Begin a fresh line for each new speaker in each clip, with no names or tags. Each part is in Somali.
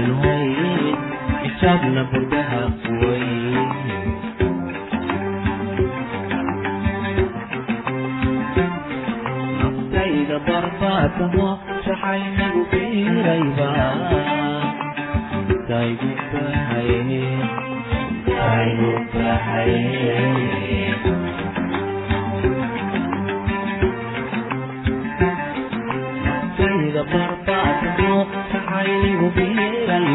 aynu haynin xisaabna burdaha quwayn naftayda barbaadamo shaxaynagu biirayba taygu baxaye taygu baxaye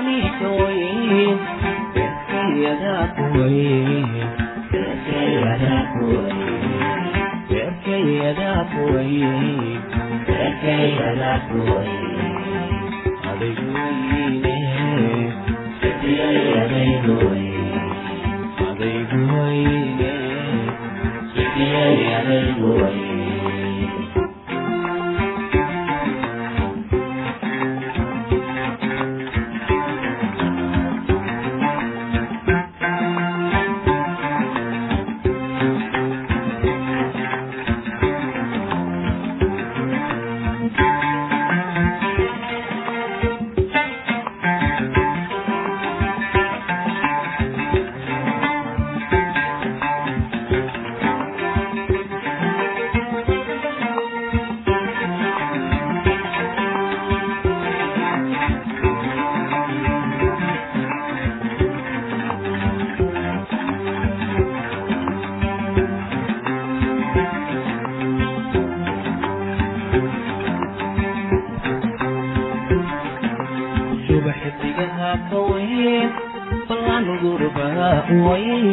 你所以，这岁月的鬼，这岁月的鬼，这岁月的鬼，这岁月的鬼，他的鬼呢，这岁月的鬼。kuwa xifdigaha qaweyn ballan gurbaa uwayn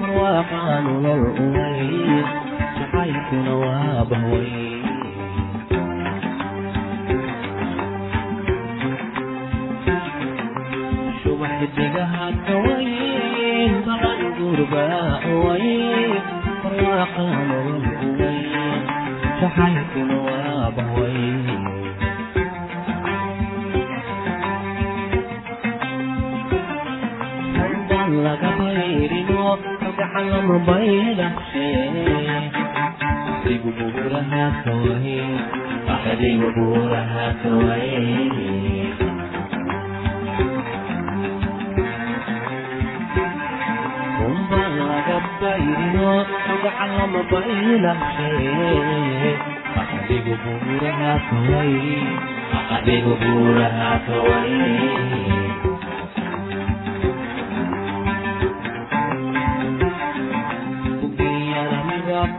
warwaaqaa nolol uwayn jacaylkuna waa bawayn xiddigaha kawayn balan gurbaa uwayn warwaaqaa nolol uwayn jacaylkuna waa bawayn jirin waqti gacan bay dhasheen dibgubuuraha kawaye waxa dibgubuuraha kawaye umba laga bayrino gacan lama baylashee waxa dibgubuuraha kawaye waxa dibgubuuraha kawaye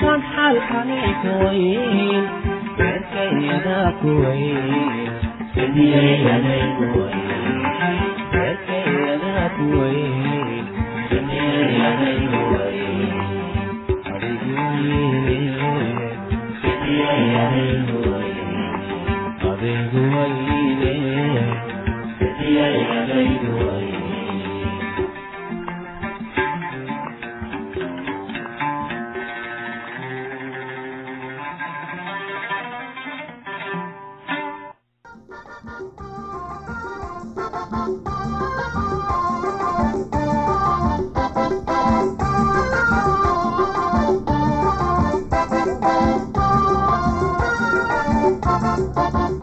kaas xaalkani kawayn beerkayadaa kuwayn beerkayadaa kuwayn adigu wayne adigu wayne yaramiba kuwayn wadnaha buhoniyo kuwayn caashaqu beenbeen kawayn ukaan xaalkani kawayn beerkayadaa kuwayn beerkayadaa kuwayn adigu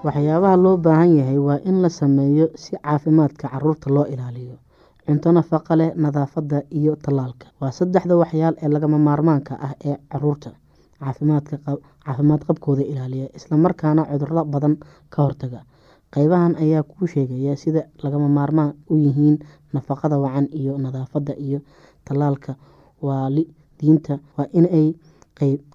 waxyaabaha loo baahan yahay waa in la sameeyo si caafimaadka carruurta loo ilaaliyo. Cunto nafaqa leh nadaafadda iyo tallaalka. Waa saddexda waxyaal ee lagama maarmaanka ah ee carruurta caafimaad qabkooda ilaaliya islamarkaana cudurro badan ka hortaga. Qeybahan ayaa kuu sheegaya sida lagama maarmaan u yihiin nafaqada wacan iyo nadaafadda iyo tallaalka. Waalidiinta waa inay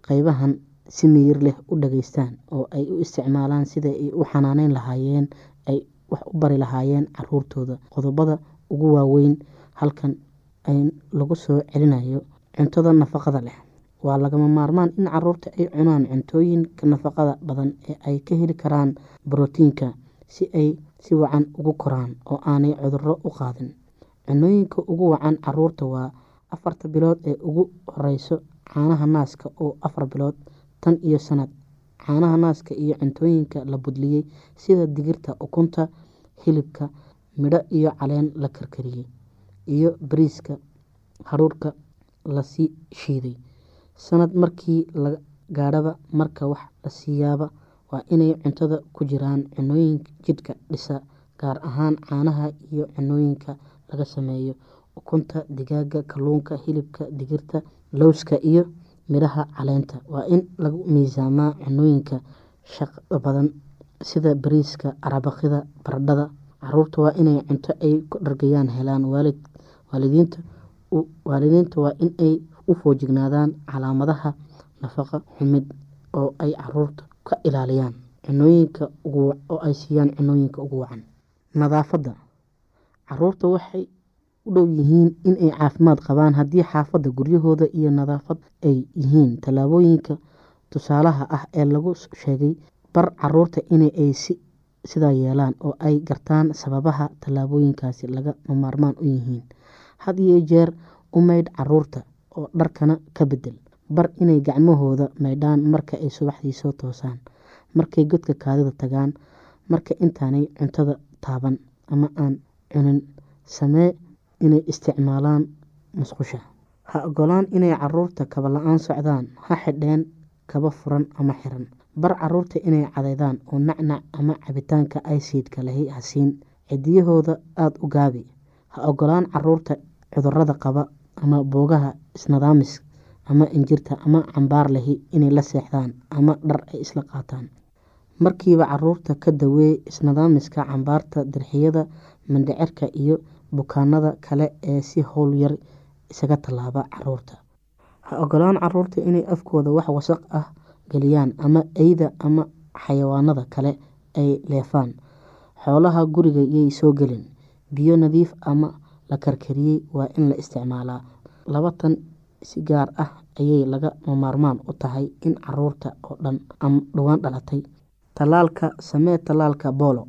qeybahan si miyir leh u dhageystaan oo ay u isticmaalaan sida ay u xanaaneyn lahaayeen ay wax u bari lahaayeen caruurtooda. Qodobada ugu waaweyn halkan lagu soo celinayo cuntada nafaqada leh. Waa lagama maarmaan in carruurta ay cunaan cuntooyinka nafaqada badan ee ay ka heli karaan brotiinka si ay si wacan ugu koraan oo aanay cudurro u qaadin. Cunooyinka ugu wacan carruurta waa afarta bilood ee ugu horeyso caanaha naaska oo afar bilood tan iyo sanad. Caanaha naaska iyo cuntooyinka la budliyey sida digirta ukunta hilibka midho iyo caleen la karkariyey iyo bariiska haruurka la sii shiiday. Sanad markii la gaadhaba marka wax la siiyaaba waa inay cuntada ku jiraan cunooyinka jidhka dhisa gaar ahaan caanaha iyo cunooyinka laga sameeyo. Ukunta digaaga kalluunka hilibka digirta lowska iyo midhaha caleenta waa in lagu miisaamaa cunooyinka shaqo badan sida bariiska arabaqida baradhada. Caruurta waa inay cunto ay ku dhargayaan helaan waalidiinta waa in ay u foojignaadaan calaamadaha nafaqa xumid oo ay carruurta ka ilaaliyaan cunooyinka oo ay siiyaan cunooyinka ugu wacan. Nadaafadda. Caruurta waxay u dhow yihiin inay caafimaad qabaan haddii xaafadda guryahooda iyo nadaafad ay yihiin. Tallaabooyinka tusaalaha ah ee lagu sheegay bar carruurta in ay sidaa yeelaan oo ay gartaan sababaha tallaabooyinkaasi laga maarmaan u yihiin. Had iyo jeer u maydh carruurta oo dharkana ka bedel bar inay gacmahooda maydhaan marka ay subaxdii soo toosaan markay godka kaadida tagaan marka intaanay cuntada taaban ama aan cunin. Samee inay isticmaalaan musqusha. Ha ogolaan inay carruurta kaba la'aan socdaan ha xidheen kaba furan ama xiran. Bar carruurta inay cadeydaan oo nacnac ama cabitaanka aysiidka lahi hasiin. Cidiyahooda aada u gaabi. Ha ogolaan carruurta cudurrada qaba ama boogaha isnadaamis ama injirta ama cambaar lahi inay la seexdaan ama dhar ay isla qaataan. Markiiba carruurta ka daweey isnadaamiska cambaarta dirxiyada mandhicirka iyo bukaanada kale ee si howlyar isaga tallaaba carruurta ha ogolaan carruurta inay afkooda wax wasaq ah geliyaan ama eyda ama xayawaanada kale ay leefaan. Xoolaha guriga yay soo gelin biyo nadiif ama la karkariyey waa in la isticmaalaa. Laba tan si gaar ah ayay laga maarmaan u tahay in carruurta oo dhan ama dhowaan dhalatay. Tallaalka samee tallaalka boolo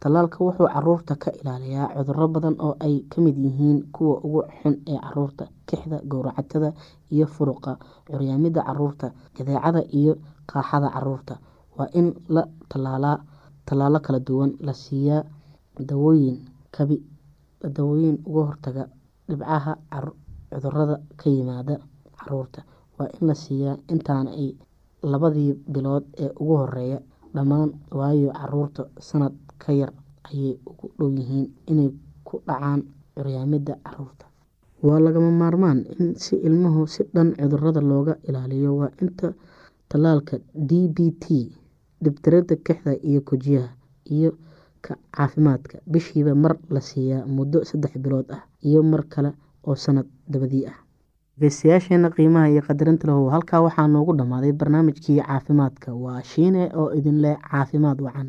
tallaalka wuxuu carruurta ka ilaaliyaa cuduro badan oo ay ka mid yihiin kuwa ugu xun ee carruurta kixda gowracatada iyo furuqa curyaamida carruurta jadeecada iyo qaaxada carruurta waa in la tallaalaa tallaalo kala duwan la siiyaa dawooyin kabi dawooyin uga hortaga dhibcaha cudurrada ka yimaada carruurta waa in la siiyaa intaana ay labadii bilood ee ugu horreeya dhammaan waayo carruurta sanad ka yar ayay ugu dhow yihiin inay ku dhacaan curyaamida carruurta. Waa lagama maarmaan in si ilmuhu si dhan cudurrada looga ilaaliyo. Waa inta tallaalka d b t dhibtirada kixda iyo kujiyaha iyo ka caafimaadka. Bishiiba mar la siiyaa muddo saddex bilood ah iyo mar kale oo sanad dabadii ah dhegeystayaasheena qiimaha iyo qadarinta lahu. Halkaa waxaa noogu dhammaaday barnaamijkii caafimaadka. Waa shiine oo idin leh caafimaad wacan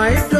heart.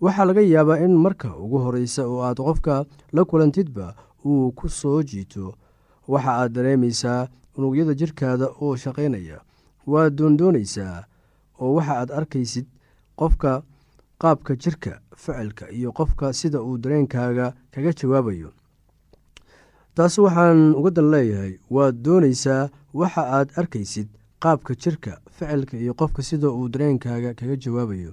waxaa laga yaabaa in marka ugu horreysa oo aad qofka la kulantidba uu ku soo jiito waxa aad dareemaysaa unugyada jirkaada oo shaqaynaya. Waad doondoonaysaa oo waxa aad arkaysid qofka qaabka jirka ficilka iyo qofka sida uu dareenkaaga kaga jawaabayo. Taas waxaan uga dan leeyahay waad doonaysaa waxa aad arkaysid qaabka jirka ficilka iyo qofka sida uu dareenkaaga kaga jawaabayo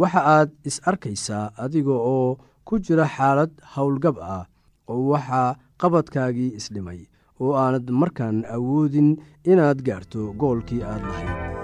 waxa aad is arkaysaa adiga oo ku jira xaalad howlgab ah oo waxaa qabadkaagii isdhimay oo aanad markaan awoodin inaad gaarto goolkii aad lahayd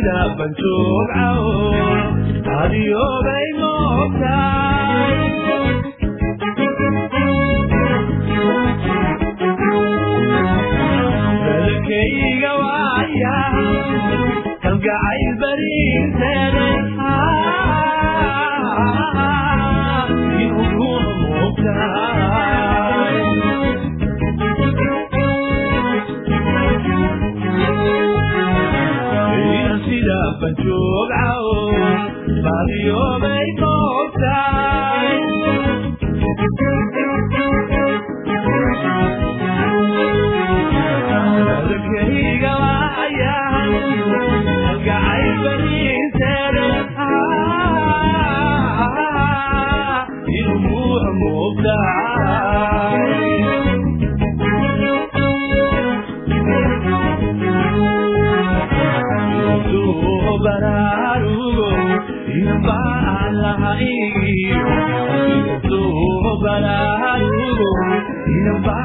sida banjoogcaw adiyoobay moogtaay dalkayga waaya kalgacayl bariinte banjoogcaw baadiyoobay koobtaay Yeah. You know.